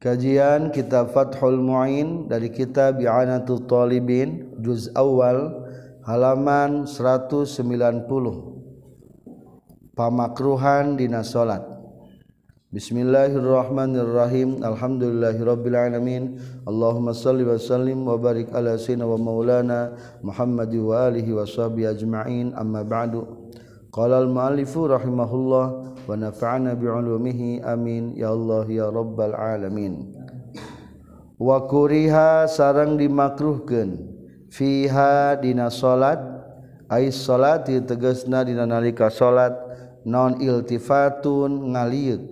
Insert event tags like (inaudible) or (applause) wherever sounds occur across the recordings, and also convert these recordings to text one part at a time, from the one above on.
Kajian Kitab Fathul Mu'in dari kitab Bi'anatul Talibin juz awal halaman 190. Pamakruhan dina salat. Bismillahirrahmanirrahim. Alhamdulillahirabbil alamin. Allahumma shalli wa sallim wa barik ala sayyidina wa maulana Muhammad wa alihi wa sahbihi ajma'in. Amma ba'du. Qala al-mu'allifu rahimahullah wa nafa'ana bi'ulumihi amin ya Allah ya rabbal alamin wa kuriha sarang dimakruhkeun. Fiha dina salat. Ai salati tegasna dina nalika salat. Non iltifatun ngaliuk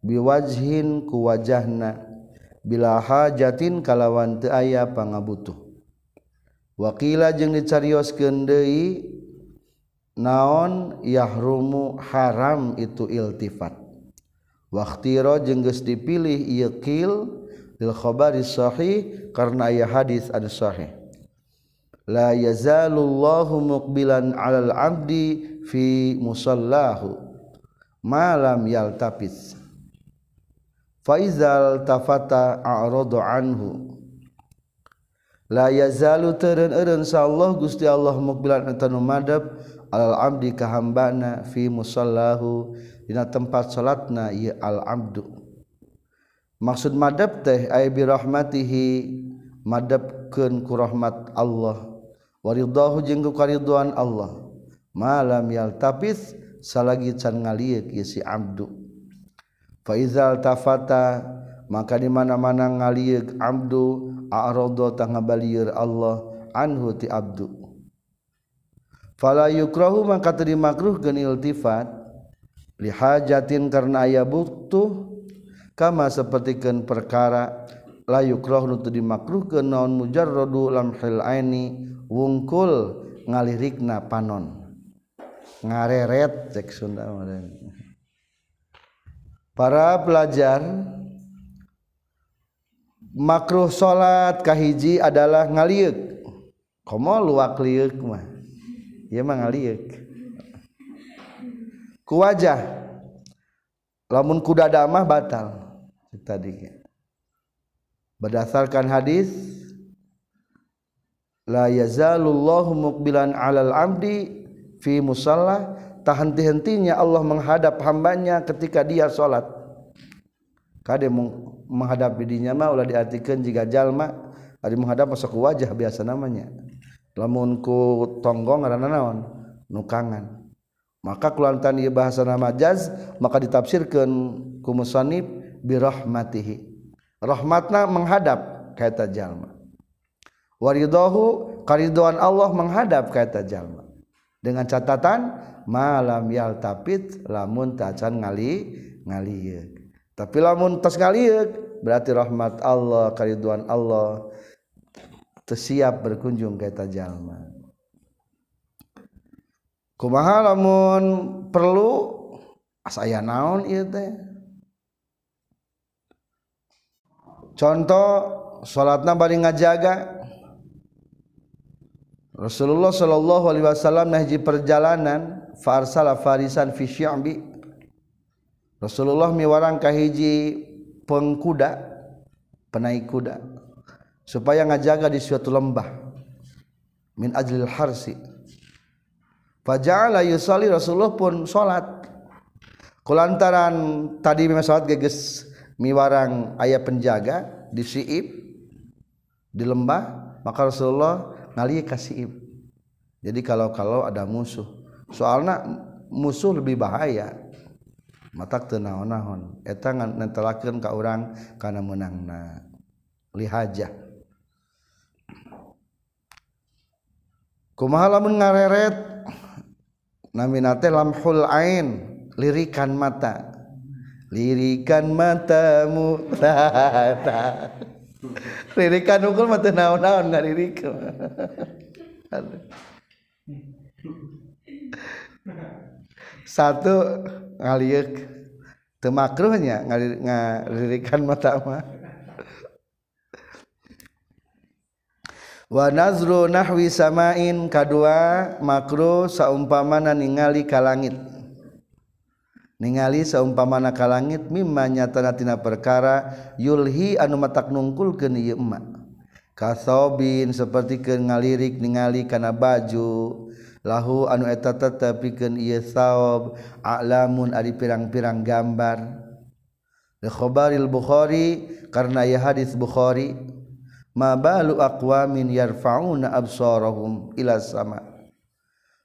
biwajhin ku wajahna. Bila hajatin kalawan teu aya pangabutuh. Waqila jeung dicarioskeun deui naon yahrumu haram itu iltifat? Waktiro jengges dipilih yekil lil khabari sahih karena ayat hadis ada sahih. La yazalullahu muqbilan alal abdi fi musallahu malam yaltafis. Faizal tafata a'radu anhu. La yazalu teren eren sa Allah Gusti Allah muqbilan antanu madab al abdi kahambana fi musallahu dina tempat salatna ieu al abdu maksud madab teh ay bi rahmatihi madabkeun ku rahmat Allah. Waridahu jeung ku karidwan Allah. Malam yal tapis salagi can ngaliek ieu si abdu. Fa izal tafata maka di mana-mana ngaliek abdu a'rada tangabalieur Allah anhu ti abdu. fala yukrahu maka teu makruh geun iltifat. Li hajatin karena aya butuh kama sapertikeun perkara la yukrah nu teu dimakruhkeun naon mujarradu lamhil aini wungkul ngalirikna panon. Ngareret cek Sunda para pelajar makruh salat kahiji adalah ngaliuk komo luak liuk mah ku wajah. Lamun kuda damah batal. Tadi. Berdasarkan hadis la yazalullahu muqbilan alal abdi fi musalla tak henti-hentinya Allah menghadap hambanya ketika dia sholat. Kade menghadap dirinya mah ulah diartikan jika jalma ada menghadap masuk wajah biasa namanya lamunku tonggong karena naon? Nukangan. Maka kulantan ieu bahasa nama jaz maka ditafsirkan ku musannif bi rahmatihi. Rahmatna menghadap kata jalma. Waridahu karidoan Allah menghadap kata jalma. Dengan catatan malam yal tapit lamun tacan ngali ngaliuk tapi lamun tas ngaliuk berarti rahmat Allah kariduan Allah siap berkunjung ke tajallma kumaha lamun perlu ah, saya naon ieu teh? Contoh salatna bari ngajaga. Rasulullah sallallahu alaihi wasallam nahji perjalanan farsala farisan fi syambi. Rasulullah miwarang ka hiji pengkuda penaik kuda. supaya ngajaga di suatu lembah. Min ajlil harsi. Faja'ala yusalli rasulullah pun salat kulantaran tadi memang salat geges miwarang ayah penjaga di siib di lembah maka rasulullah ngali ka siib. Jadi kalau-kalau ada musuh. Soalnya musuh lebih bahaya. Matak teu naon-naon. Eta nentelakeun ka urang kana meunangna lihajah kumaha lamun ngareret? Namina teh lamhul ain lirikan mata. Lirikan matamu. Tata (laughs) lirikan ukul mata naon-naon ngaririk (laughs) satu ngaliuk temakruhnya ngalirikan mata mah Wanazru nahwi samain kadua makruh saumpamana ningali ka langit. Ningali saumpamana ka langit mimma nyatana tina perkara yulhi anu matak nungkulkeun ieu emma. Kasobin seperti ke ngalirik ningali kana baju lahu anu eta tetepikeun ieu saob a'lamun ari pirang-pirang gambar. Li khabaril bukhari karena ya hadis bukhari. mabalu aqwamin yarfauna absarahum ila sama.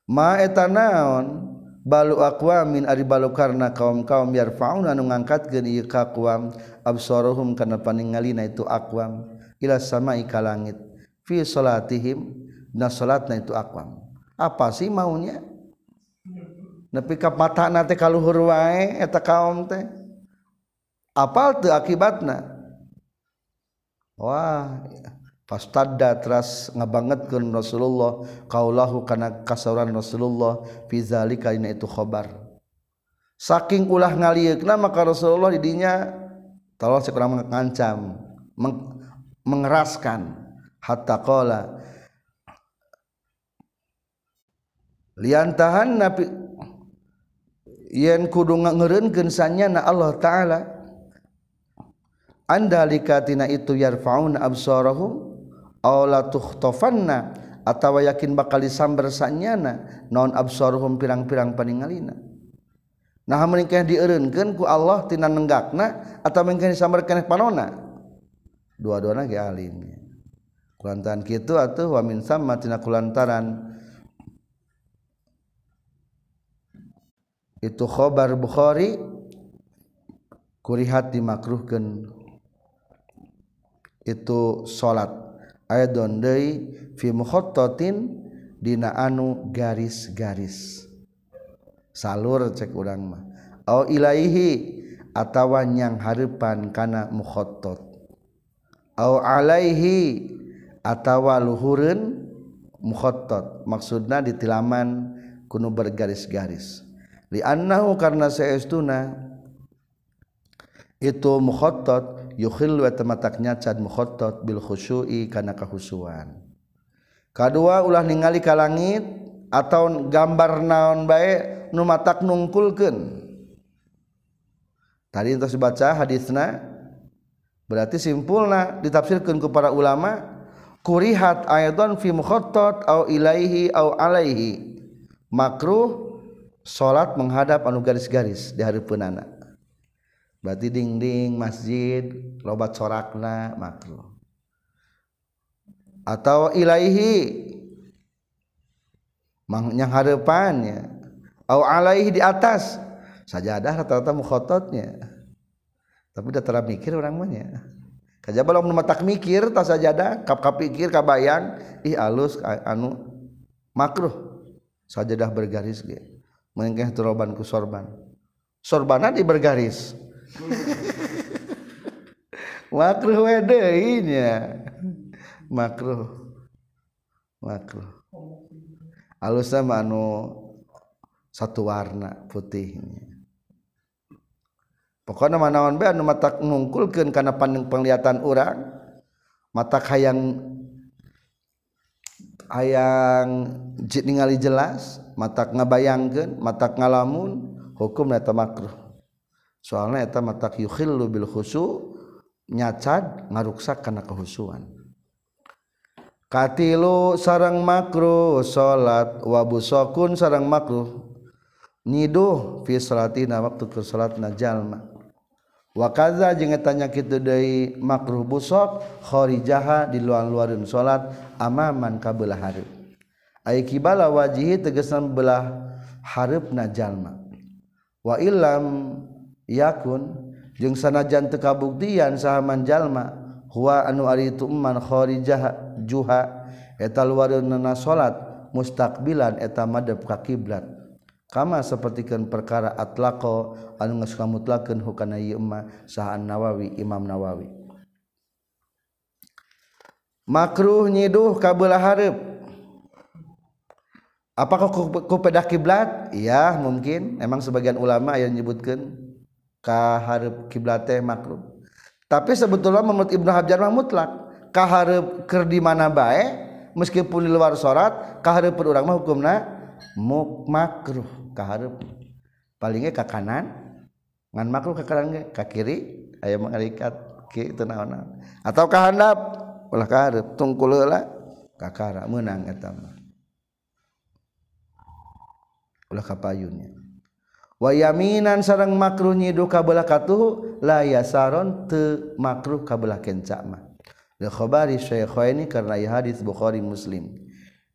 Ma eta naon? Balu aqwamin ari balu karna kaum-kaum yarfauna anu ngangkatkeun ieu ka aqwam absarahum kana paningalina itu aqwam ila sama'i ka langit. Fi salatihim na salatna itu aqwam. Apa sih maunya? Nepi ka matana teh kaluhur wae eta kaum teh. Apal teu akibatna? Wah Fastadda teras ngabangetkeun Rasulullah kaulahu kana kasauran Rasulullah fi zalika itu khabar. Saking ulah ngalieukna maka Rasulullah di dinya tolong sekurang mengancam, meng, mengeraskan hatta qala liantahan nabi yen kudu ngeureunkeun sanyana Allah taala anda andalikatina itu yarfaun absarahum awla tuhtofanna atawa yakin bakal disambar sanyana non absarhum pirang-pirang paningalina. Nah mengkeh diereunkeun ku Allah tina nenggakna atau mengkeh disambar keneh panona? Dua-duanya ke alimnya. kulantaran kitu atau wa min samma tina kulantaran. Itu khobar Bukhari kurihat dimakruhkan itu salat aidon dondei fi mukhattatin dina anu garis-garis. Salur cek urang mah. Au ilaihi atawa yang harapan kana mukhattat au alaihi atawa luhureun mukhattat maksudna di kunu kuno bergaris-garis. Li annahu karna saestuna itu mukhattat yukhillu wa tematak nyacad bil khusyu'i kana kahusuan. Kadua ulah ningali ka langit atau gambar naon bae nu matak nungkulkeun. Tadi tos dibaca hadisna berarti simpulna ditafsirkan ku para ulama kurihat ayatun fi mukhotot au ilaihi au alaihi. Makruh salat menghadap anu garis-garis di hari penana berarti dinding masjid lobat sorakna makruh. Atau ilaihi yang harapannya au alaihi di atas. Sajadah rata-rata mukhototnya. Tapi udah terap mikir orang mana kaja belum tak mikir tas sajadah kap kap pikir kabayang ih alus anu makruh. Sajadah bergaris ge. Mengkeh turoban ku sorban. Sorbana di bergaris makruh wedenya makruh. Makruh. Alus sama anu satu warna putihnya pokoknya manawan be anu mata ngungkulkeun kana pandang penglihatan orang mata hayang hayang ningali jelas mata ngabayangkeun mata ngalamun hukum eta makruh. soalnya eta matak yukhillu bil khusu nyacad ngaruksak kana kehusuan. Katilu sarang makruh salat wa busakun sarang makruh. Niduh fi salatina waktu ke salatna jalma. Wa kadza jeung eta nyakitu deui makruh busok kharijaha di luar-luareun salat amaman ka beulah hareup ai kibala wajihi tegesan belah hareupna jalma. Wa illam yakun jeung sanajan teu kabuktian sahaman jalma huwa anu ari itu man kharijah juha eta luareunna salat mustaqbilan eta madhep ka kiblat kama sapertikeun perkara atlaqo anu geus kamutlakeun hukana ieu mah saha Nawawi Imam Nawawi. Makruh nyiduh ka beulah hareup. Apakah ku, ku pedah kiblat iya mungkin. Emang sebagian ulama yang menyebutkan Kaharup kiblat teh makruh. tapi sebetulnya menurut Ibnu Hajar mah mutlak. Kaharep keur di mana bae meskipun di luar sorat kaharup orang mah hukumna muk makruh. Kaharup palingnya ke kanan ngan makruh ke kanan ke kiri aya mengarikat ke itu naonan atau ka handap ulah kaharep tungkul lah kakara menang eta mah. Ulah kapayunnya wayaminan sarang makruh nyidu kabelah katuhu la yasaron te makruh kabelah kencak mah. Li khabari syaikhaini karena hadis Bukhari Muslim.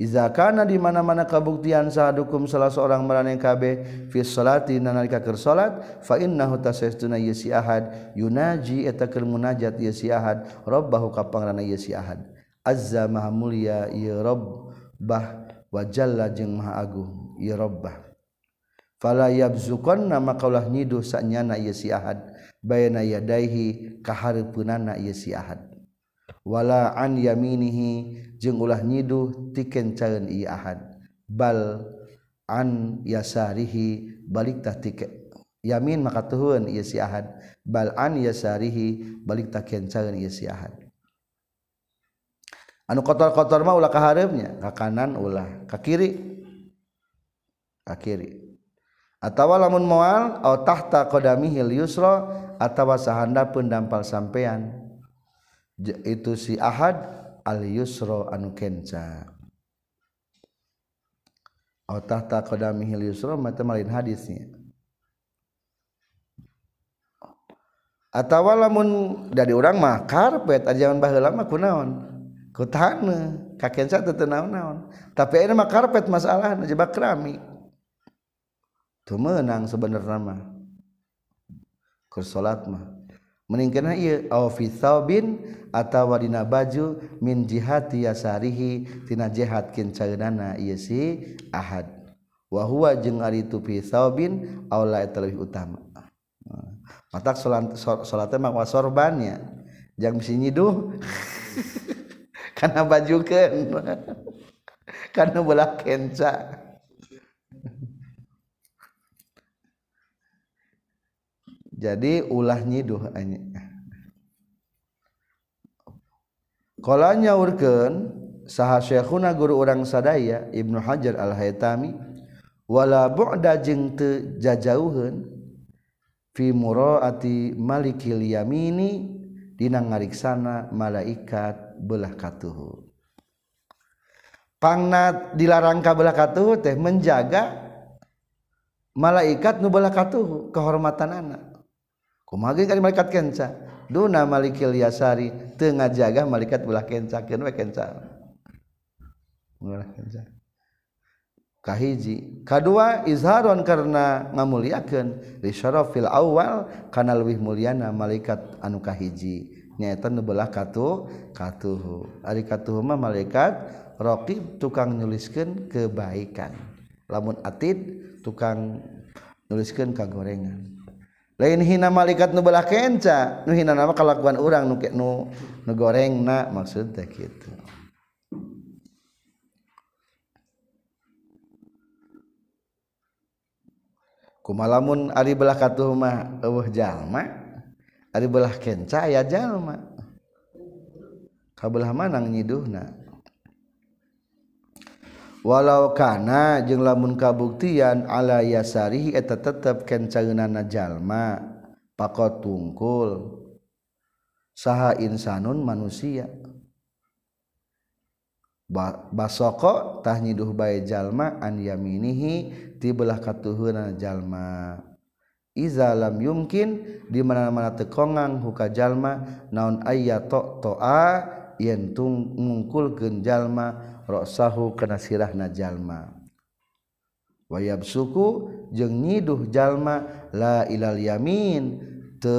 Iza kana di mana-mana kabuktian sahadukum salah seorang marane kabeh fi salati nalika keur salat fa innahu tasaytuna yasi ahad yunaji eta keur munajat yasi ahad rabbahu ka pangrana yasi ahad. Azza maha mulia ya rabbah wa jalla jeung maha agung ya rabbah. Fala yabzuqanna maka ulah nyidu sanyana yasi ahad. Bayana yadaihi kahareupeunana yasi ahad. Wala an yaminihi jeung ulah nyiduh tiken caeun ieu ahad. Bal an yasarihi balik tah tiket yamin maka tuhun ieu si ahad. Bal an yasarihi balik tah kencaeun ieu si ahad. Anu kotor-kotor mah ulah ka hareupnya ka kanan ulah ka kiri. Ka kiri atawa lamun moal au tahta qadamihil yusra atawa sahandapeun dampal sampean itu si ahad al yusro anu kenca. Atau tahta qadamihil yusro mata malin hadisnya. Atau lamun dari orang mah karpet aja baheula mah kunaon. Ku tanah kakenca teu naon-naon. Tapi ini mah karpet masalah jebak keramik menang sebenarnya mah ke salat mah. Meningkatkan iya au fi thawbin atawa dina baju min jihati yasarihi tina jihat kencaeunana ieu si ahad. Wa huwa jeung ari tu fi thawbin aw la utama. Matak salat salat mah wasorbannya jang bisi nyiduh (laughs) kana bajukeun. (laughs) Kana belah kenca jadi ulah nyiduh kolanya urken saha syekhuna guru orang sadaya Ibnu Hajar al-Haytami wala bu'da jeung teu jajauheun fi muraati malikil yamini dina ngariksana malaikat belah katuhu. Pangna dilarang ka belah katuhu teh menjaga malaikat nu belah katuhu kehormatan anak kumagi kan malaikat kenca? Duna malikil yasari tengah jaga malaikat belah kenca kenwe kenca. Belah kenca. Kahiji. Kedua izharon karena ngamuliakan li syarafil awal karena lebih muliana malaikat anu kahiji. Nyaeta nu belah katuh katuhu. Ari katuhu mah malaikat raqib tukang nuliskeun kebaikan. Lamun atid tukang nuliskeun kagorengan. lain hina malaikat nu belah kenca nu hina nama kelakuan orang nu nu, nu goreng na maksudnya gitu. Kumalamun ari belah katuh mah eueuh jalma ari belah kenca aya jalma. Kabelah manang nyiduhna. walau kana jeung lamun kabuktian ala yasarihi eta tetep kencaeunana jalma. Pakot tungkul. Saha insanun manusia. Basoko tahnyiduh bae jalma an yaminihi ti belah katuhuna jalma. Iza lam yumkin di mana-mana tekongang huka jalma naon ayya to'a yentung ngungkul genjallma roksahu kena sirah najallma wayab suku jeung nyiduh jalma la ilal yamin te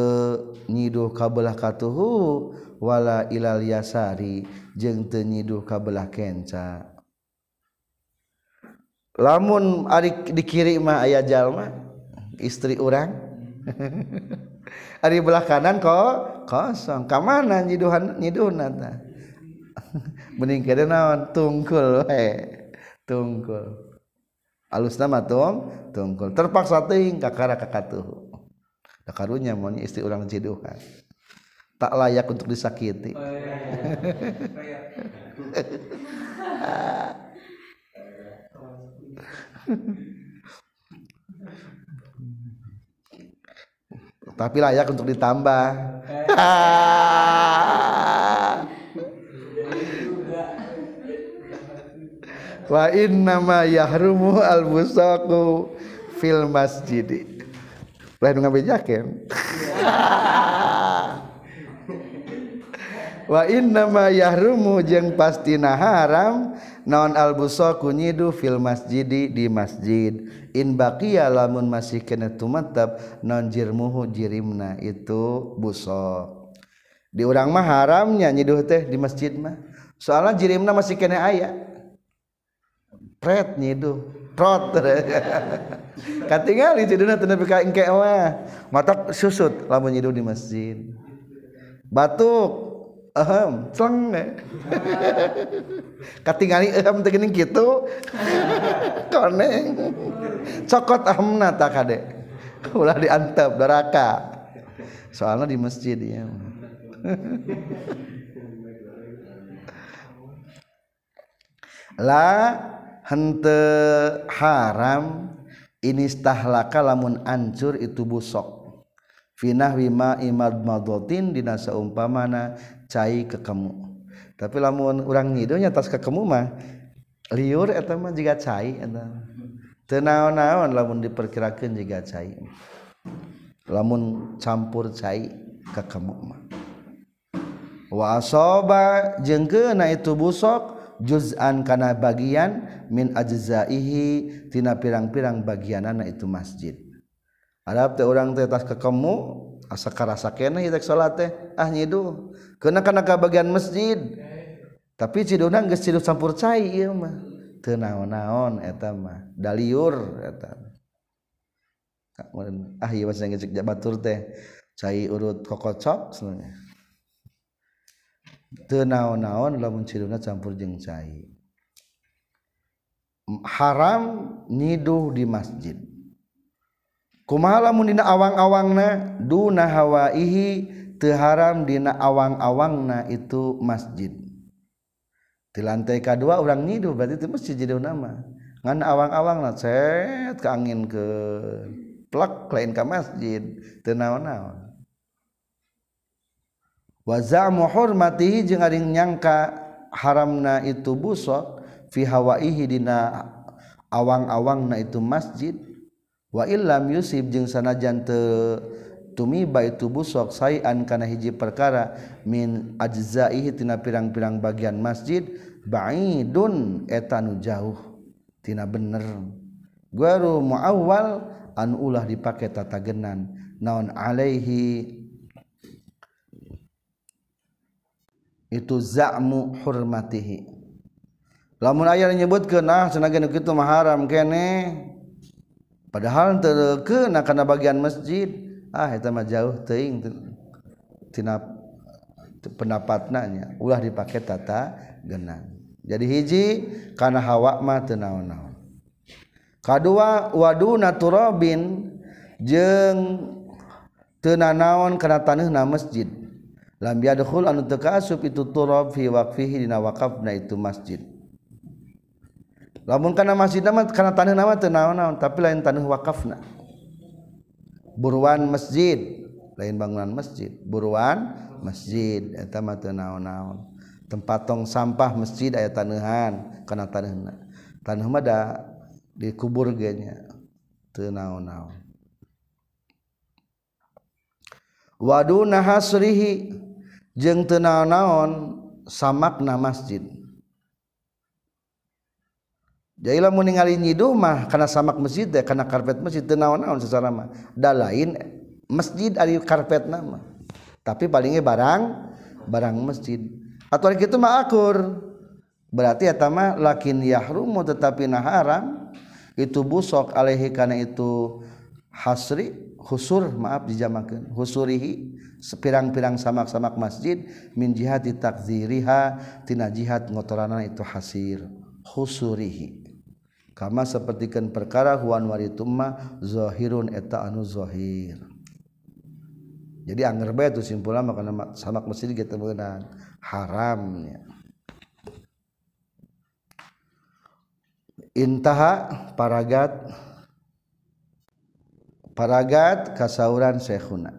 nyiduh kabelah katuhu wala ilal yasari jeung teu nyiduh kabelah kenca. Lamun ari dikiri mah aya jalma istri orang (laughs) hari belah kanan kok kosong. Ka mana nyiduhan nyiduhna tah? (laughs) Bening kada naon? Tungkul we tungkul. Alus nama tong tungkul. Terpaksa teuing kakara kakatuh da karunya mun istri urang jiduhan tak layak untuk disakiti. Oh, iya, iya. Oh, iya. (laughs) (laughs) tapi layak untuk ditambah. (laughs) Wa inna ma yahrumu al busaku fil masjid lain ngambil jaket. (laughs) Wa inna ma yahrumu jeung pastina haram naon al busaku nyidu fil masjid di masjid. In baqiya lamun masih kena tumatab non jirmuhu jirimna itu busok di urang mah haramnya nyiduh teh di masjid mah. Soalnya jirimna masih kena ayat pret nyidu trot. (laughs) Katingali ciduna teu nepi ka engke mah. Matak susut lamun nyidu di masjid. Batuk ehem cleng katingali ehem teh geuning kitu koneng cokot ahmna tak kade. Ulah diantep neraka soalnya di masjid ya. La hente haram inistahhlaka lamun ancur itu busok. Finah wima imad madotin dinasa umpamana cai ke kamu. Tapi lamun orang ngidonya tas ke kamu mah liur eta mah jiga cai eta. Tenaon-naon lamun diperkirakan jiga cai. Lamun campur cai ke kamu mah. Wa asoba jeung keuna itu busok juz'an kana bagian min ajzaihi tina pirang-pirang bagianana itu masjid. Arab teh urang teh tas ke kamu asa karasa keneh ieu salat teh ah nyiduh. kena-kana ka bagian masjid. Tapi Ciduna geus cidup campur cai ieu mah. Teu naon-naon eta mah. Daliur eta. Ah ieu mah ngecek batur teh. Cai urut kokocok sebenarnya. Teu naon-naon lamun Ciduna campur jeung cai. Haram nyiduh di masjid. Kumaha lamun dina awang-awangna? Duna hawaihi teu haram dina awang-awangna itu masjid. Di lantai kedua orang nyiduh berarti itu masjid jadi nama. Ngan awang-awangna cet ke angin ke plak lain ke masjid teu naon-naon. Wazamu hormatihi jeung aring nyangka haramna itu busok fi hawaihi dina awang-awangna itu masjid. Wa illam yusib jeung sanajan teu tumiba itu busok sayan kana hiji perkara min ajzaihi tina pirang-pirang bagian masjid ba'idun eta nu jauh tina bener. Guaru muawwal an ulah dipake tatagenan naon alaihi? Itu zamu hurmatihi. Lamun aya nyebut nah sanajan kitu mah haram kene. Padahal teu kana bagian masjid ah eta mah jauh teuing tina pendapat nanya ulah dipakai tata genan jadi hiji karena hawa mah teu naon-naon. Kadua waduna turabin jeung teu naon kana taneuhna masjid. Lam yadkhul anu teu kaasup itu turab fi waqfihi dina waqafna itu masjid. Lamun kana masjid mah kana taneuhna mah teu naon-naon tapi lain taneuh waqafna. buruan masjid. Lain bangunan masjid. Buruan masjid. Eta mah teu naon-naon. Tempat tong sampah masjid aya taneuhan kana taneuhna taneuh mah da dikubur ge nya. Teu naon-naon. Waduna hasrihi jeung teu naon-naon samakna masjid. Jadi lamun ningali nyidu mah karena samak masjid deh karena karpet masjid teu naon-naon da lain masjid ari karpet nama tapi palingnya barang barang masjid. Atau kitu mah akur. Berarti eta mah lakin yahrumu tetapi nah haram itu busok alaihi kana itu hasri husur maaf dijamakeun husurihi sepirang-pirang samak-samak masjid min jihati takziriha tina jihad ngotorana itu hasir husurihi kama sepertikan perkara Huan warituma zohirun eta anu zohir. Jadi anggar bae itu simpulan maka samak masjid kita mengenang haramnya intaha paragat paragat kasauran syekhuna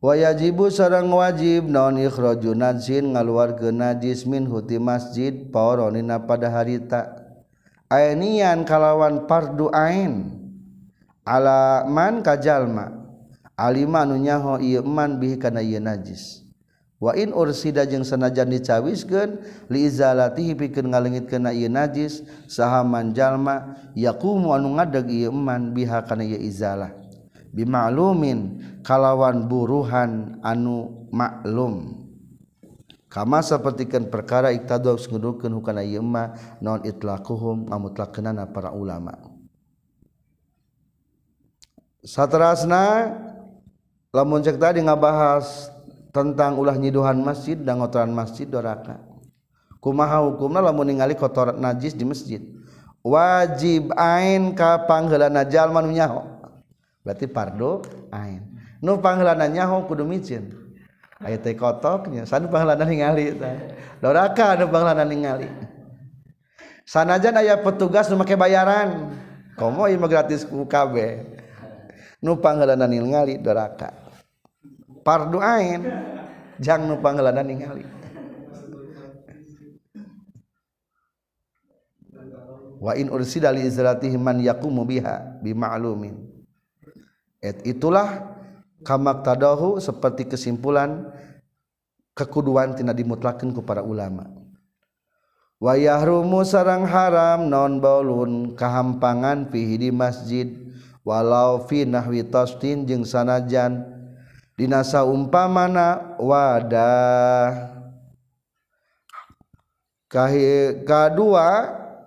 wayajibu sarang wajib naon ikhraju najin ngaluarkeun najis min huti masjid paoronina pada harita. ainian kalawan pardu ain. Alaman kajalma alima nu nyaho ieu man bihi kana ieu najis. Wa in ursida jeung sanajan dicawiskeun li izalatihi pikeun ngalengitkeun ieu najis saha man jalma yaqumu anu ngadeg ieu man biha kana ieu izalah. Bima'lumin kalawan buruhan anu maklum kama sapertikeun perkara iktadu ngudukeun hukana ieu mah naon itlaquhum ngamutlakeunana para ulama. Saterasna lamun cek tadi ngabahas tentang ulah nyiduhan masjid dan ngotoran masjid doraka. Kumaha hukumna lamun ningali kotoran najis di masjid? Wajib ain ka pangheulana jalma nyaho. Berarti pardo ain. Nu pangheulana nyaho kudu micin aya teh kotoknya. Sanu pahalana ningali doraka anu pahalana ningali. Sanajan aya petugas nu make bayaran. Komo ieu gratis ku kabeh nu pahalana ningali doraka. Pardu ain. Jang nu pahalana ningali. Wa in ursida li izratihi man yaqumu biha bi ma'lumin. Et itulah kamak tadahu seperti kesimpulan kekuduan tina dimutlakan ku para ulama. Wayahrumu sarang haram non baulun kahampangan fihi di masjid walau fi nahwi tastin jeung sanajan dinasa umpamana wadah. Kahi, kedua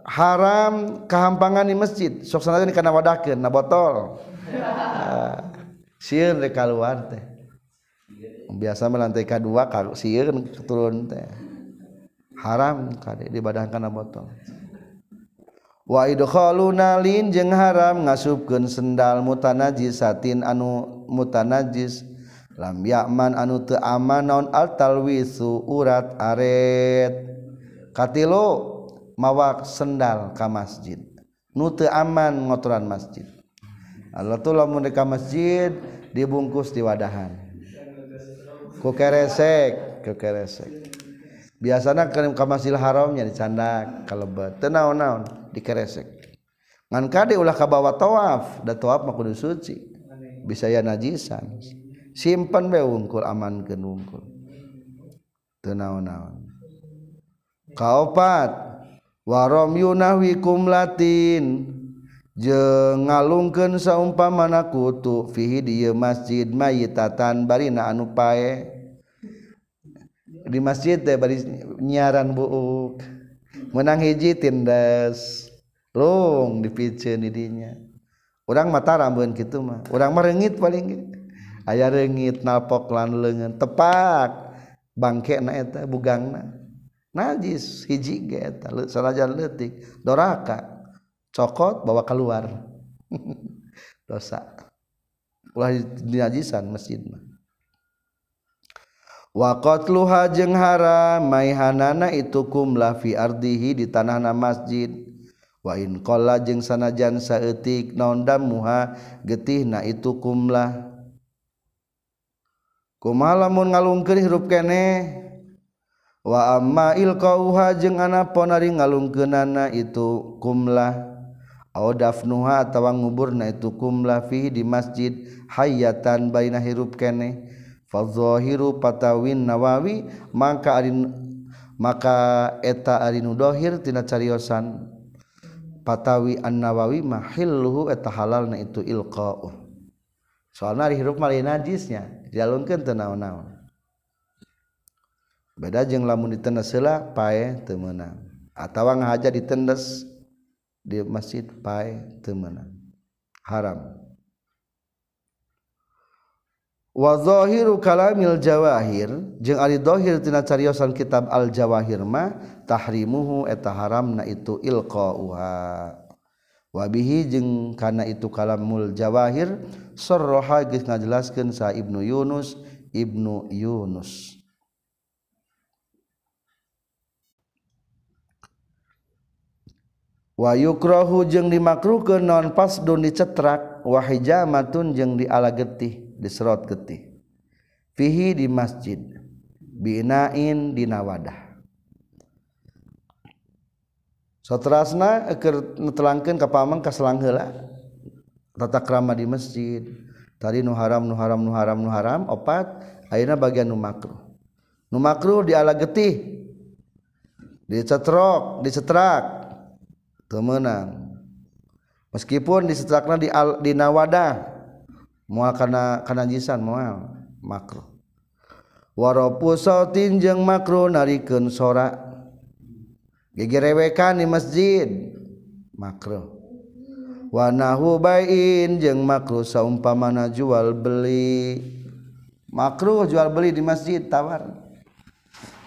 haram kahampangan di masjid. Sok sanajan kana wadahkeun na botol. (laughs) sieun di keluar teh. Biasa melantai kedua kalau sieun turun teh. Haram kade dibadahkan botol wa idkhaluna lin jeung haram ngasupkeun sendal mutanajisatin anu mutanajis. Lam ya'man anu teu aman naon al talwisu urat aret. Katilu mawak sendal ka masjid. Nu teu aman ngotoran masjid. Allah tuh lamun di masjid dibungkus di wadahan. Ku keresek ku keresek. Biasanya kirim ke masjid haramnya dicandak kalebet tenaon naon dikeresek. Ngan kade ulah kabawa tawaf da tawaf mah kudu suci. Bisa ya najisan. Simpen we wungkul amankeun wungkul. Teu naon-naon. Kaopat warom yunahwikum latin. je ngalungken saumpa manakutu fihi di masjid mayitatan barina anu pae. Di masjid teh bari nyaran buuk. Menang hiji tindas rung dipiceun di dinya urang mata rambeun kitu mah. Urang mah reungit paling. Aya reungit nalpok lan leungeun. Tepak. Bangke na eta bugangna. Najis hiji ge eta sanajan leutik. Doraka. cokot bawa keluar. (laughs) Dosa. Ulah dinajisan masjid mah. Wa qatluha jeung haram maihanana itu kumla fi ardihi di tanahna masjid. Wa in qalla jeung sanajan saeutik naon damuha getihna itu kumla kumaha lamun ngalungkeun hirup keneh wa amma ilqauha jeung ana ari ngalungkeunana itu kumlah. dafnuha tawa nguburna itu kumla fihi di masjid hayatan baina hirup kene. Fadzahiru patawin nawawi maka arin maka eta arinu dohir tina cariosan. Patawi an nawawi mahilluhu eta halal na itu ilqa'u. Soalna ari hirup mah najisnya dialungkeun teu naon-naon. Beda jeung lamun ditendes heula pae teu meunang. Atawa ngahaja ditendes di masjid pai temenan haram. Wa zahiru kalamil jawahir jeung ari zahir tina cariosan kitab al jawahir mah tahrimuhu eta haramna itu ilqauha. Wa bihi jeung kana itu kalamul jawahir sarraha geus ngajelaskeun sa ibnu yunus ibnu yunus. wayukrohu jeung dimakruhkan non pasdun dicetrak wahijamatun jeung diala getih diserot getih. Fihi di masjid binain dina wadah. Satrasna eker netelangkeun ka pamang ka selang heula. Tata krama di masjid. Tadi nu haram nu haram nu haram nu haram opat ayeuna bagian nu makruh. Nu makruh diala getih dicetrok dicetrak. temenang meskipun disetelakna di al, di nawadah mual kana kanajisan mual makruh. Waropu sautin jeung makruh narikeun sora. Gegerewekan di masjid makruh. Wanahu bain jeung makruh saumpamana jual beli. Makruh jual beli di masjid tawar.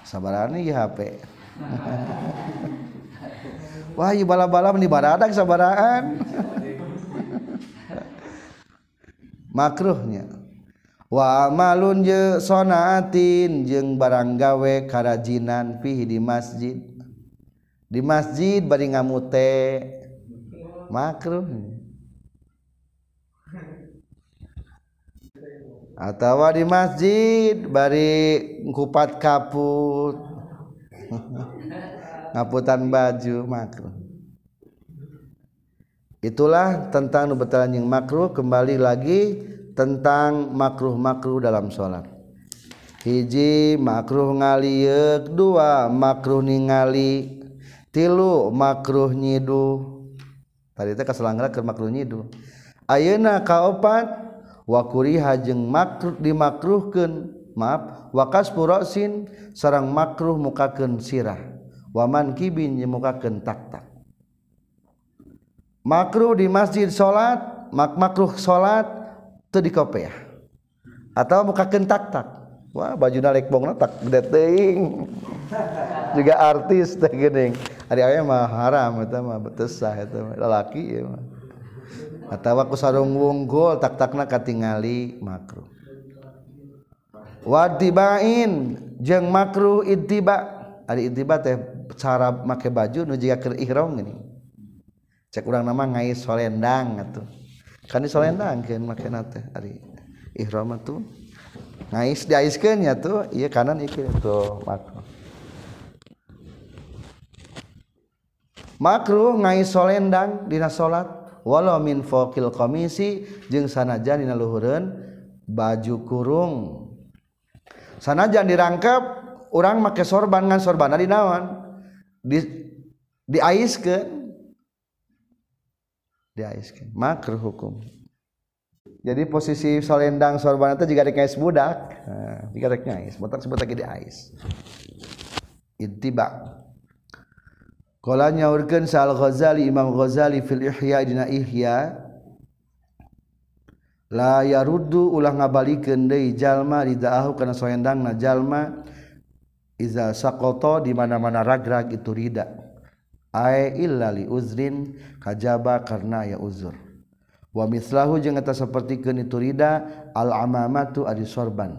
Sabarani ya HP (laughs) Wahyu bala-bala meni baradak sabaraan. Makruhnya. Wa malun je sonaatin jeung barang gawe karajinan fihi di masjid. Di masjid bari ngamute. Makruh atau di masjid bari kupat kaput. (laughs) ngaputan baju makruh. Itulah tentang nubetalan yang makruh kembali lagi tentang makruh-makruh dalam sholat. Hiji makruh ngaliek dua makruh ningali tilu makruh nyidu. Tadi itu keselanggar ke makruh nyidu. Ayeuna kaopat? Wakuriha jeung makruh dimakruhkeun. Maaf wakas purosin sarang makruh mukakeun sirah. waman kibin nyemukakeun taktak. Makruh di masjid salat mak makruh salat teu dikopeah atawa mukakeun taktak. Wah bajuna lek bongna tak gede teuing. (laughs) Juga artis teh geuning. Ari aya mah haram eta mah betesah eta mah. Lalaki ieu mah. Atawa ku sarung wunggul tak-takna katingali makruh. Wadibain jeung makruh ittiba. Ari ittiba teh cara make baju nu jiga keur ihram gini. Cek urang nama ngais solendang atuh. Kan di solendang kan make teh ari ihram tuh ngais diaiskeun nya tuh ieu kanan ieu tuh makruh. Makruh ngai solendang dina salat walau min fokil komisi jeung sanajan dina luhureun baju kurung. Sanajan dirangkap orang make sorban ngan sorban di naon di diaiskeun diaiskeun makruh hukum. Jadi posisi solendang sorban itu jika dikais budak nah, jika rek ngais sebut lagi diais. Ittiba Qalanya urkeun Sal Ghazali Imam Ghazali fil Ihya dina Ihya la yaruddu ulah ngabalikeun deui jalma ridaahu kana soendangna jalma iza saqata di mana-mana ragrag itu rida. Ai illa li uzrin kajaba karena ya uzur. Wa mislahu jeung eta sapertikeun itu rida al amamatu adi sorban.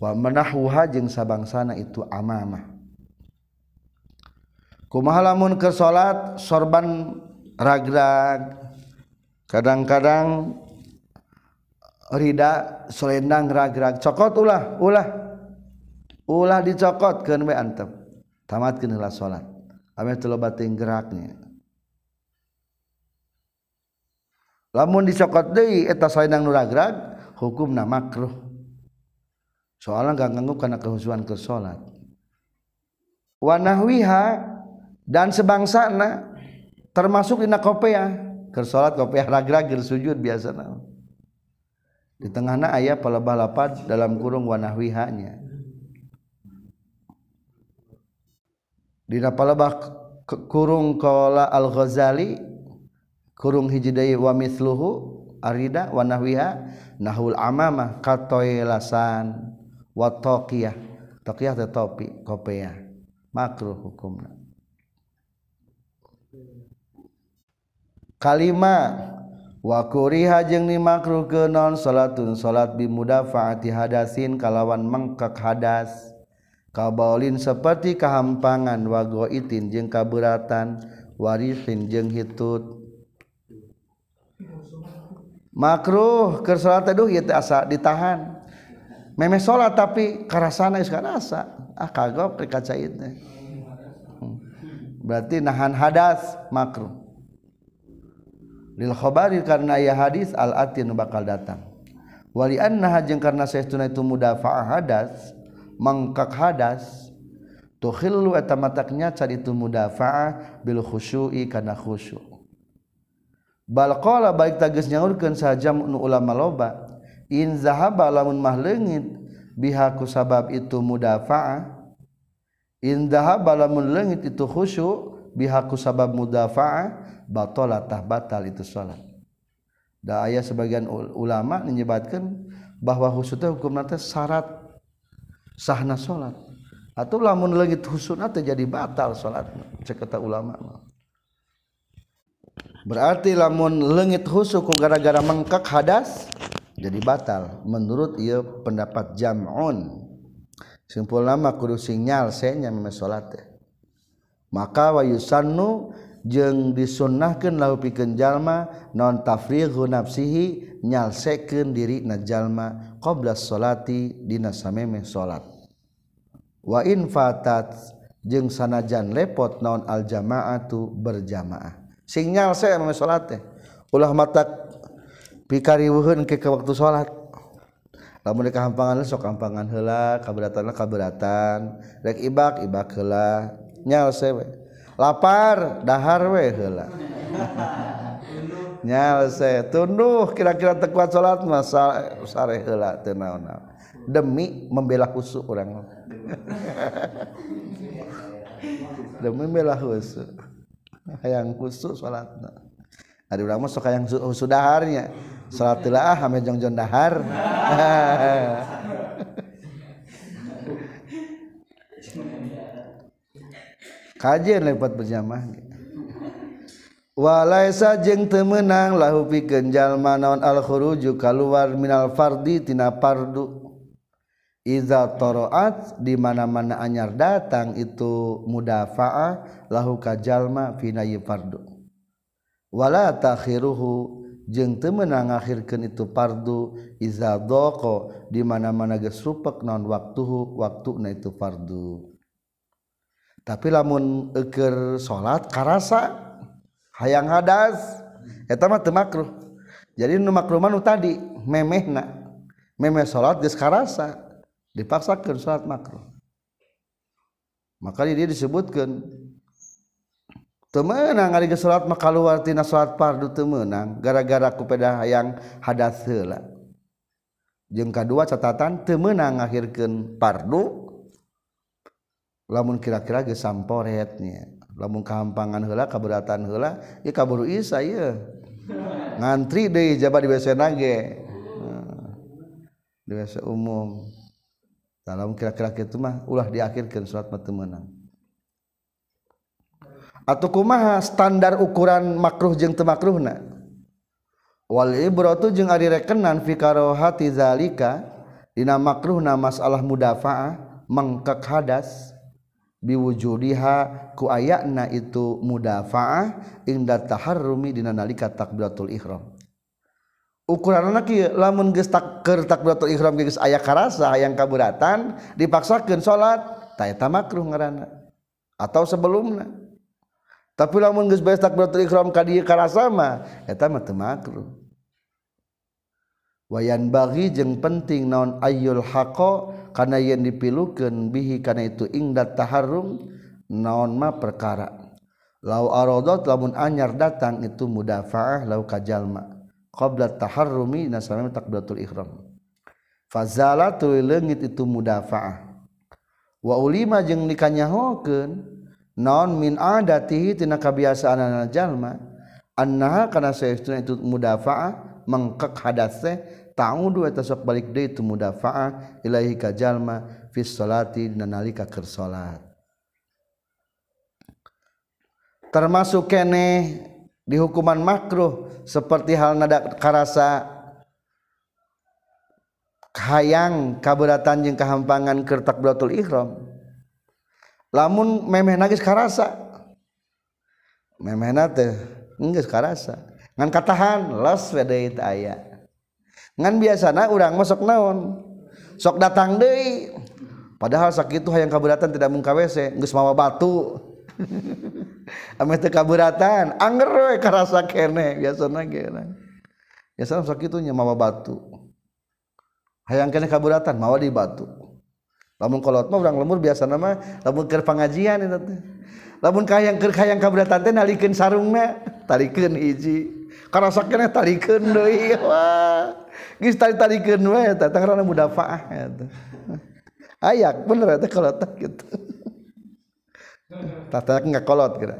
Wa manahuha jeung sabangsana itu amamah. Mahalamun ke salat sorban ragrag. Kadang-kadang Rida Selendang ragrag. Cokot ulah ulah ulah dicokot ke we antep. Tamat kenila sholat. Amin batin geraknya lamun dicokot deh eta saenang nu hukum na makruh. Soalnya gak nganggup karena kehusuan ke sholat. Wanahwiha dan sebangsana termasuk dina kopea. Ke salat kopea ragrag keur sujud biasana. Di tengahna ayah pelebah lapad dalam kurung wanahwihanya di palebah kurung kola al Ghazali kurung hijidai wa mithluhu arida wanahwiha nahul amamah katoyelasan wa taqiyah. Taqiyah topi kopiah makruh hukumna. Kalima wakuriha jeung dimakruh ke non salatun salat bi mudafaati hadasin kalawan mengkek hadas kabaulin seperti kehampangan wago itin jeung kaburatan warisin jeung hitut. Makruh ke salat teduh ieu teh asa ditahan. Memeh salat tapi karasana geus karasa ah kagok rek kaca teh. Hmm. Berarti nahan hadas makruh. Lil khabari karena aya hadis al atin bakal datang. Wali annaha jeung karena saestuna itu mudafaah hadas mangkak hadas tukhillu eta mataknya cari itu mudafaah bil khusyu'i kana khusyu balqala baik tagis nyaurkeun saja nu ulama loba in zahaba lamun mah leungit biha ku sabab itu mudafaah in zahaba lamun leungit itu khusyu biha ku sabab mudafaah batala tah batal itu salat da aya sebagian ulama menyebutkan bahwa khusyu teh hukumna teh syarat sahna salat atau lamun leungit khusyukna teh jadi batal salatna cek kata ulama. Berarti lamun leungit khusyuk gara-gara mengkak hadas jadi batal. Menurut ia pendapat jam'un. Simpul nama kudu sinyal senya salat maka wa yusannu jeung disunnahkan lau pikeun jalma non tafrighu nafsihi nyalsekeun diri na jalma qabla sholati dina samemeh salat. Wa in fatat jeung sanajan lepot naon al jamaatu berjamaah. Sing nyalse mah salat teh ulah mata pikariweuheun ke, ke waktu sholat lamun kahampangan sok kampangan heula kaberatan kaberatan rek ibak ibak heula nyal sewe. lapar dahar we heula. Nya se tunduh kira-kira tekuat salat mah sare heula teu naon-naon. Demi membela khusu orang (laughs) demi membela khusu hayang khusu salatna. Ada urang mah sok hayang khusu daharnya. Salat telaah ame jongjon dahar. (laughs) kajian lewat berjamaah. Walaisa jeung teu meunang lahu pikeun jalma naon al khuruju kaluar minal fardi tina fardu iza toroat di mana-mana anyar datang itu mudafa'a lahu ka jalma fina fardu. Wala takhiruhu jeung teu meunang akhirkeun itu fardu iza doko di mana-mana geus rupek naon waktuhu waktuna itu fardu. tapi lamun eker salat karasa hayang hadas eta mah teu makruh. Jadi nu makruh mah nu tadi memehna. Memeh salat geus karasa dipaksakeun salat makruh. Maka dia disebutkan temenang hari salat mah keluar tina salat fardu temenang gara-gara kupeda hayang hadas heula. Jeung kadua catatan temenang ngakhirkeun fardu lamun kira-kira geus samporetnya. Lamun kahampangan heula kaberatan heula ieu kaburu isa ieu. Ngantri deui jaba di WC nage. Di WC umum. Dalam kira-kira kitu mah ulah diakhirkeun salat mah temenang atau kumaha standar ukuran makruh jeung teu makruhna? Wal ibratu jeung ari rekenan fi karahati zalika dina makruhna masalah mudafaah mangkak hadas biwujudiha ku ayana itu mudafaah inda taharrumi dina nalika takbiratul ihram. Ukuranna kieu lamun geus tak keur takbiratul ihram geus aya karasa hayang kaburatan dipaksakeun salat ta eta makruh ngaranna atau sebelumna. Tapi lamun geus beres takbiratul ihram ka dieu karasa mah eta mah teu makruh. wayan bagi jeung penting naon ayul haqa kana yen dipilukeun bihi kana itu ingdat taharrum naon ma perkara. Lau aradat lamun anyar datang itu mudafaah lau kajalma qabla taharrumi nasamam takbiratul ihram. Fazala tuluy leungit itu mudafaah. Wa ulima jeung dikanyahokeun naon min adatihi tina kabiasaanana jalma annaha kana saestuna itu mudafaah mengkek hadase ta'udu eta sok balik itu mudafaah ilahi ka jalma fi sholati dina nalika salat termasuk kene di hukuman makruh seperti hal nada karasa hayang kaberatan jeung kahampangan keur takbiratul ihram. Lamun memeh nagis karasa memeh nate enggak karasa ngan katahan los wedeit aya. Ngan biasana urang masuk naon? Sok datang deui. Padahal sakit yang kaburatan tidak mungka WC geus mawa batu. (laughs) Ame teu kaburatan anger we karasa kene biasana kene biasana sakit nya mawa batu. Hayang kene kaburatan mawa di batu. Lamun kolot mah urang lemur biasa nama lamun keur pangajian eta teh. Lamun ka hayang keur hayang kaburatan teh nalikeun sarungna tarikeun hiji. karena sakitnya tarikan deh wah. Gis tarik tarikan weh. Tata karena mudah faah itu ayak bener itu kalau tak gitu. Tata nggak kolot kira.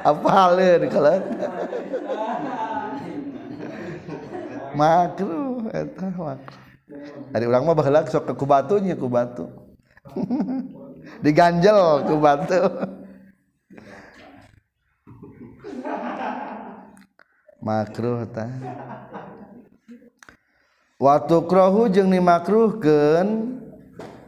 Apa halin kalau makruh eta makruh. Dari orang mah baheula sok ke kubatunya kubatu. Diganjel kubatu. makruh ta. Waktu krohu jeung dimakruhkan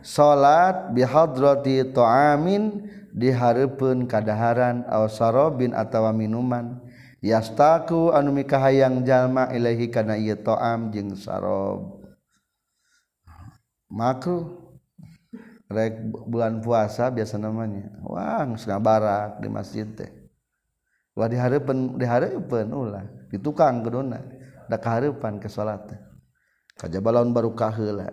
salat bihadrati ta'amin dihareupeun kadaharan aw sarabin atawa minuman. Yastaku anu mikahayang jalma ilahi kana ieu ta'am jeung sarab makruh. Rek bulan puasa biasa namanya. Wah geus barak di masjid teh. Wah dihareupeun dihareupeun ulah. ditukang gedona da kaharepan ke salat kajaba laun baru kaheula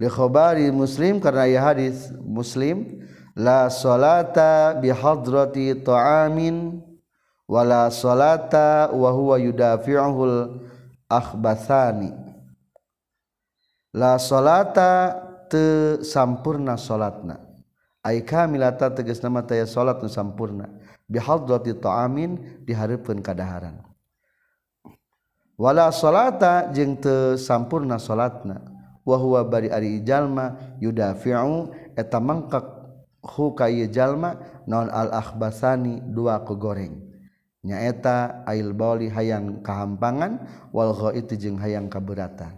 li khabari muslim karena ya hadis muslim la salata bi hadrati ta'amin wala salata wa huwa yudafi'uhul akhbathani. La salata te sampurna salatna ai kamilata tegas nama taya salat nu sampurna. bihadrati ta'amin diharapkeun kadaharan. Wala salata jeung teu sampurna salatna. Wa huwa bari ari jalma yudafi'u. Eta mangkak hu ka jalma non al akhbasani dua kegoreng. Nyaeta ail bauli hayang kahampangan wal ghaiti jeung hayang kaberatan.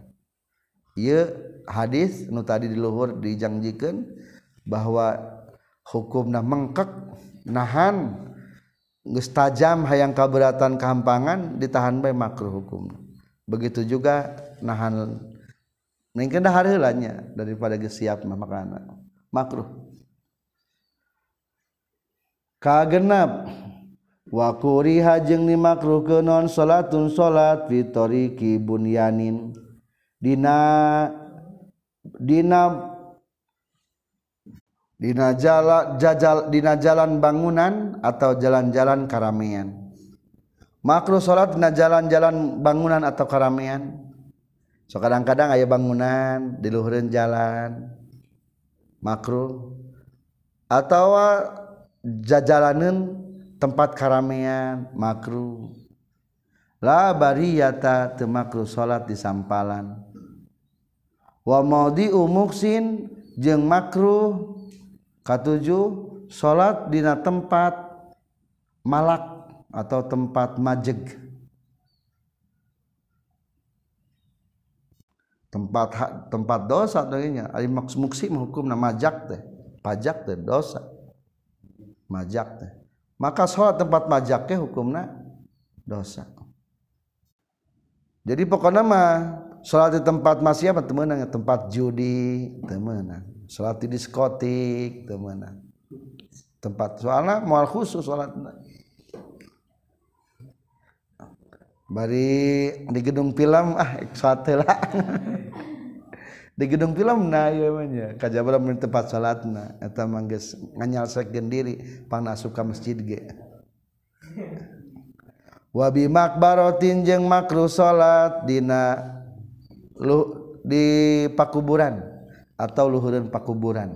Ieu hadis nu tadi di luhur dijangjikeun bahwa hukumna mengkek nahan tajam hayang kaberatan kehampangan ditahan baik makruh hukum begitu juga nahan mungkin dah harinya daripada siap makanan makruh. Kagenap. Wakuri hajeng ni makruh ke non salatun salat fitoriki bunyanin. Dina dina dina jala, jajal dina jalan bangunan atau jalan-jalan karamean Makruh salat dina jalan-jalan bangunan atau karamean So kadang-kadang aya bangunan di luhureun jalan. Makruh atau ah, jajalanan tempat karamean makruh. La bariyata temakruh salat di sampalan. Wa maudi umuksin jeung makruh Katujuh salat dina tempat malak atau tempat majeg. Tempat tempat dosa darinya. Ari muksi menghukum nama majak teh. Pajak teh dosa. Majak teh. Maka salat tempat majak teh hukumna dosa. Jadi pokoknya mah salat di tempat masih apa temenang tempat judi temenang salat di diskotik temenan tempat soalnya mual khusus salat bari di gedung film ah sate lah. (laughs) Di gedung film nah ya manya kajabar di tempat salatna eta mangges nganyalsekeun diri pan asup suka masjid ge. Wabi makbarotin jeung makruh salat dina lu di pakuburan. Atau luhuran pakuburan.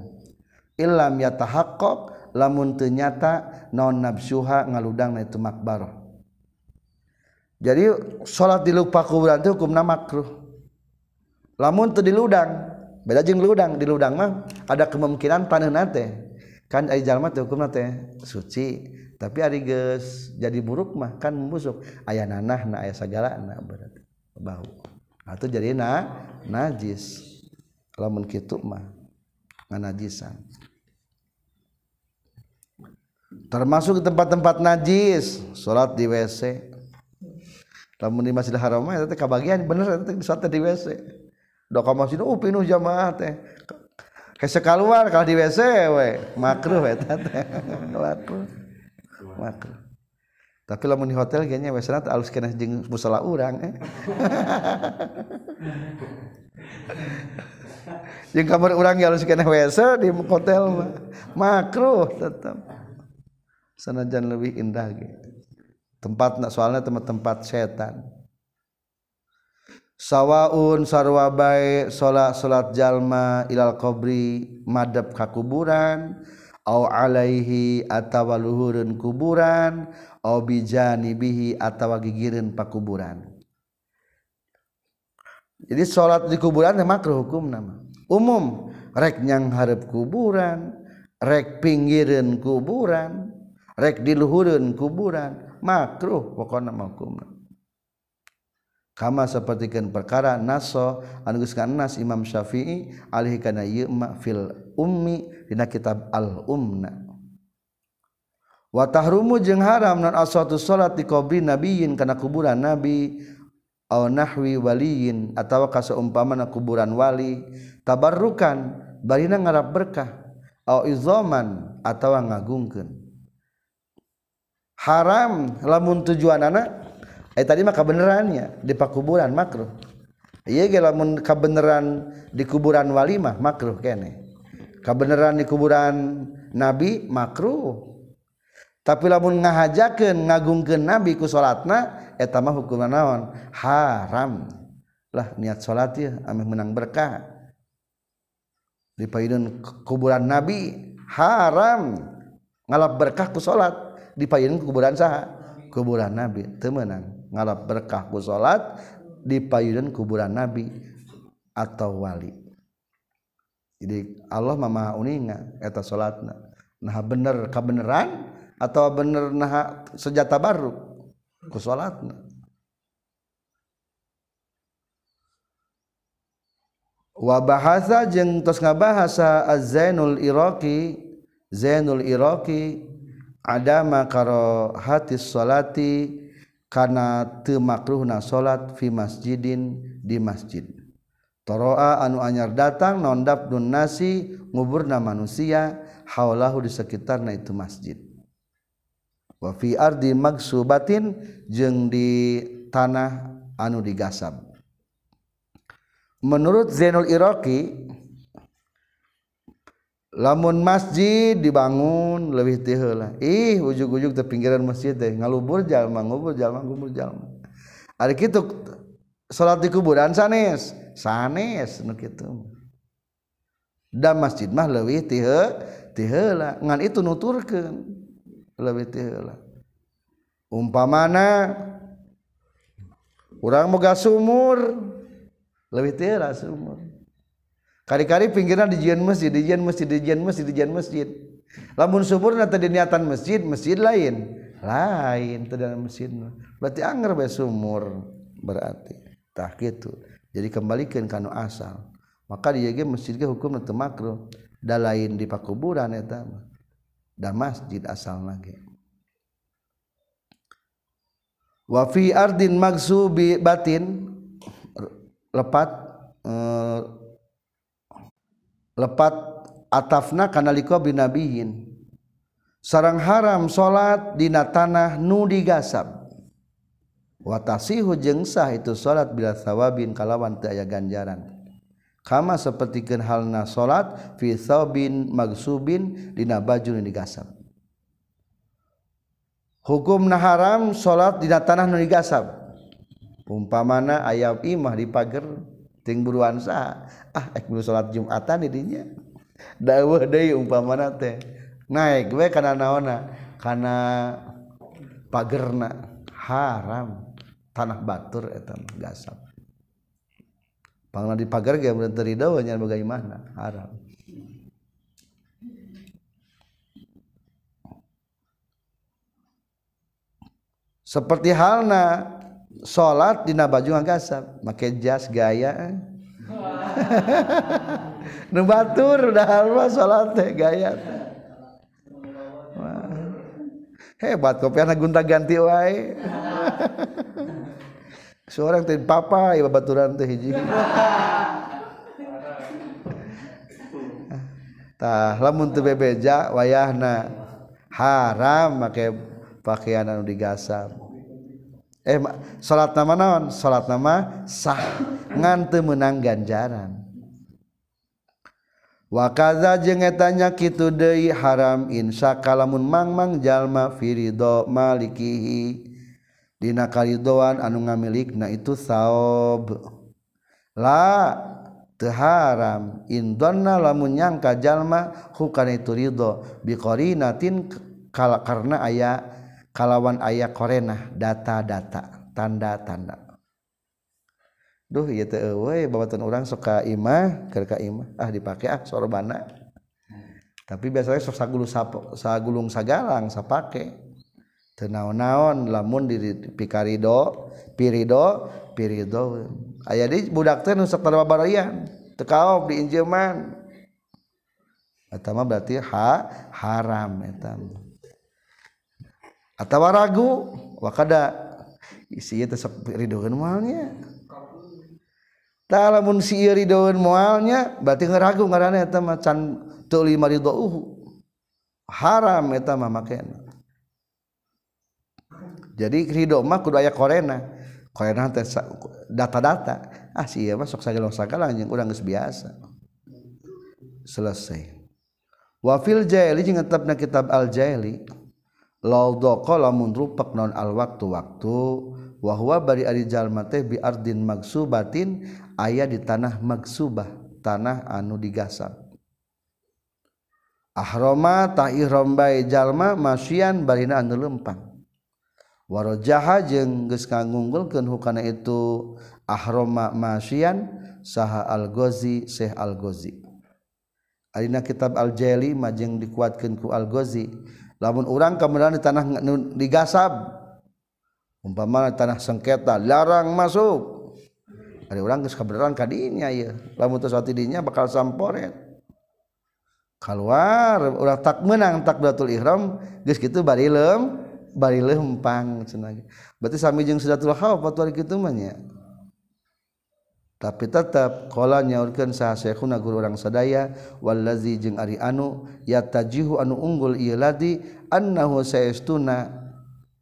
Ilam ya tahakkok lamun ternyata non nafsuha ngaludang itu makbar. Jadi salat di pakuburan itu hukumna makruh. Lamun teu diludang beda jeung ludang di ludang mah ada kemungkinan paneuna teh. Kan ai jalma teh hukumna teh suci tapi ari geus jadi buruk mah kan busuk. Aya nanah na aya sagalana berarti bau atau jadi na najis lamun kitu mah nganajisan. Termasuk tempat-tempat najis salat di WC lamun di Masjidil Haram eta teh kabagian bener teh di di WC do ka masjid oh pinuh jamaah teh. Kese keluar kalau di WC we. Makruh eta teh. (laughs) Makruh tapi lamun di hotel kayaknya wesana alus kena jeung musala urang eh. (laughs) jeung kamar urang ge alus kena wesa di hotel mah. Makruh tetap sanajan lebih indah ge. Tempat soalnya tempat-tempat setan. Sawwaun sarwa baik salat salat jalma ilal qobri madep kakuburan alaihi atawa luhureun kuburan au bijanibihi atawa gigirin pakuburan. Jadi salat di kuburan ya makruh hukum nama. Umum rek nyang harap kuburan rek pinggirin kuburan rek diluhurun kuburan makruh pokoknya hukum kama sepertikan perkara naso anu geus nas Imam Syafi'i alih kana yema fil ummi dina kitab al umna wa tahrumu jeung haram non aswatu salat di kubri nabiyin kana kuburan nabi aw nahwi waliyin atawa kaseumpamana kuburan wali. Tabarrukan barina ngarap berkah aw izaman atawa ngagungkeun. Haram lamun tujuan anak eh tadi maka benerannya di pakuburan makruh. Iya ge lamun kabeneran di kuburan wali mah makruh kene. Kabeneran di kuburan nabi makruh. Tapi lamun ngahajakeun ngagungkeun nabi ku salatna eta mah hukumna naon? Haram. Lah niat salat ya ameh menang berkah. Di payun kuburan nabi haram. Ngalap berkah ku salat di payun kuburan saha? Kuburan nabi teu meunang. ngalap berkah ku salat di payudan kuburan nabi atau wali. Jadi Allah mama uninga eta salatna nah bener kabeneran atau bener nah sejata baru ku salatna wa bahasa jeung tos ngabahasa Az-Zainul Iraqi Zainul Iraqi adama karo hati salati karena temakruhna salat fi masjidin di masjid. Toroa anu anyar datang nondap dun nasi nguburna manusia haulahu di sekitarna itu masjid. Wa fi ardi magsubatin jeung di tanah anu digasab. Menurut Zainul Iraqi lamun masjid dibangun lebih tihela ih ujug-ujug ke pinggiran masjid teh. Ngalubur jalma ngubur jalma ngubur jalma. Ada gitu salat di kuburan sanes. Sanes nu kitu. Da masjid mah leuwih tihe tihela ngan itu nuturkeun leuwih tihela umpamana urang moga sumur leuwih tihela sumur. Kali-kali pinggiran dijian masjid dijian masjid dijian masjid dijian masjid. Lamun subur nanti diniatan masjid masjid lain. Lain dalam masjid berarti anggar be sumur berarti. Tak gitu. Jadi kembalikan kanu asal. Maka dia ge masjid ge hukum teu makruh. Da lain di pakuburan eta mah. Da masjid asal lagi wa fi ardin magsubi batin. Lepat lepat atafna kanaliko binabiyin sarang haram salat dina tanah nu digasab. Watasihu jeung sah itu salat bila sawabin kalawan teu aya ganjaran. Kama sapertikeun halna salat fi thawbin magsubin dina baju nu digasab. Hukumna haram salat dina tanah nu digasab. Umpamana aya imah di pager ting buruan sah ah ek bulu salat jumatan didinya. Dawuh deui umpamana teh. Naik we kana naona? Kana pagerna. Haram. Tanah batur eta gasap. Pangna di pagar ge mun teu ridho nya bagaimana? Haram. Seperti halna salat dina baju ngagasap make jas gaya eh. (laughs) nu batur dahar mah salat teh gaya. Hebat kopi anak gunta ganti wae. (laughs) Seorang teh papa ya baturan teh hiji. (laughs) Tah lamun teu bebeja wayahna haram make pakaian anu digasap eh salat nama naon? Salat nama sah. Ngan teu meunang ganjaran. Wa kaza jeung etanya kitu deui haram insa kalamun mangmang jalma firido malikihi. Dina karidoan anu ngamilikna itu saob. La teu haram. Indonna lamun nyangka jalma hukana itu ridho biqorinatin kala karena aya kalawan ayah korena data-data tanda-tanda duh ieu teh euy babatan urang sok ka imah keur ka imah. Ah dipake ah sorbana tapi biasanya sok sagulung sagulung sagalang sapake. Teu naon-naon lamun di pikarido pirido pirido. Aya di budak teh nu sok barbaroyan teu kaob di injeuman eta mah berarti ha haram eta mah. atau ragu wakada isi itu ridhoan mualnya tak, talamun si ridhoan mualnya berarti ngeragu ngarana itu mah can teu lima haram itu mah jadi ridho mah kudu ayah korena. Korena teh data-data. Ah si iya mah sok sagala sagala udah biasa. Selesai. Wafil jahili jeung kitab al jahili. laudoko lamun rupak non al waktu waktu wahwa bari ari jalma teh bi ardin magsubatin aya di tanah magsubah tanah anu digasap ahroma ta ihram bae jalma masyian barina anu lempang. Warajaha jeung geus kangunggulkeun hukana itu ahroma masian saha al gozi Syekh al gozi Alina kitab al-Jali majeng dikuatkeun ku al-gozi lamun orang kemudian di tanah digasab umpama tanah sengketa larang masuk. Ada orang geus kabeneran ka dinya ieu. Lamun tos hati dinya bakal samporet. Keluar urang tak menang takbiratul ihram geus kitu bari leum bari lempang cenah berarti sami jeung sidatul khauf atuh kitu mah nya. tapi tetap kola nyaurkeun saha syekhuna guru urang sadaya wallazi jeung ari anu yatajihu anu unggul ieu ladi annahu saestuna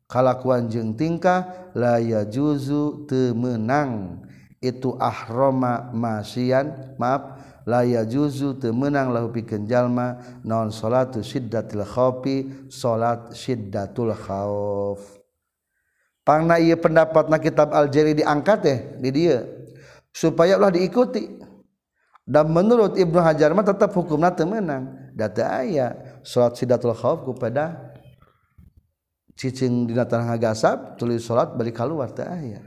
kalakuan jeung tingkah la yajuzu teu meunang. Itu ahroma masian maaf la yajuzu teu meunang lahu pikeun jalma naon salatu syiddatil khaufi salat syiddatul khauf pangna ieu pendapatna kitab al-jari diangkat teh di dieu. Supaya ulah diikuti. Dan menurut Ibnu Hajar mah tetap hukumna teu meunang data aya salat syiddatul khauf kepada cicing dina tanah gasap tulis salat balik keluar teu aya.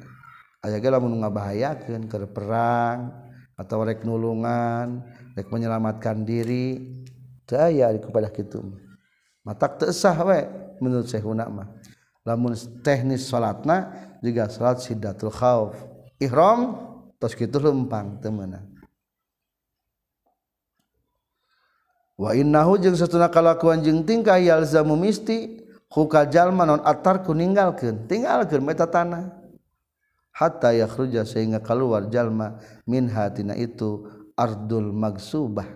Aya ge lamun ngabahayakeun keur perang atau rek nulungan rek menyelamatkan diri saya kepada gitu mata tersah we menurut saya mah. Lamun teknis salatna juga salat sidatul khauf ihram terus gitu lempang temenan wa innahu jeung satuna kalakuan jeung tingkah yalzamu misti hukal jalma non atarku ninggalkeun tinggalkeun meta tanah. Hatta yakhruja sehingga keluar jalma min hatina itu ardul magsubah.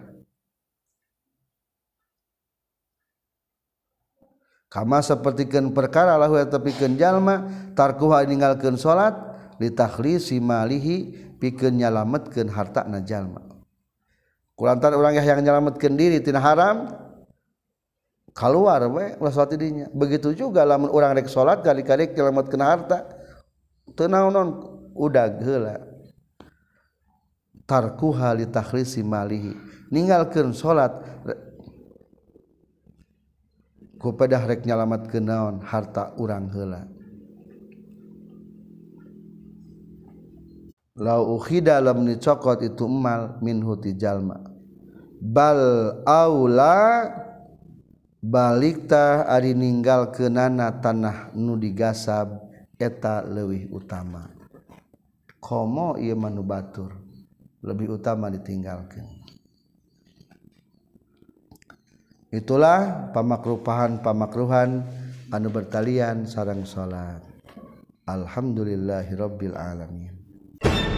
Kama sapertikeun perkara lahu tepikeun jalma tarkuha ninggalkeun salat litakhlisi malihi pikeun nyalametkeun harta na jalma kulantar geus yang nyalametkeun diri tina haram keluar we ulah salat dinya begitu juga lamun urang rek salat kali-kali nyalametkeun harta teu naon udag heula. Tarkuha li takhlisi malihi. Ninggalkeun salat ku pedah rek nyalametkeun naon harta urang heula. lauhi dalam dicokot itu emal min huti jalma. Bal aula baliktah ari ninggal ke nana tanah nu digasab eta lewih utama. Komo ieu manu batur lebih utama ditinggalkan itulah pamakrupahan pamakruhan anu bertalian sarang salat. Alhamdulillahirabbil alamin. you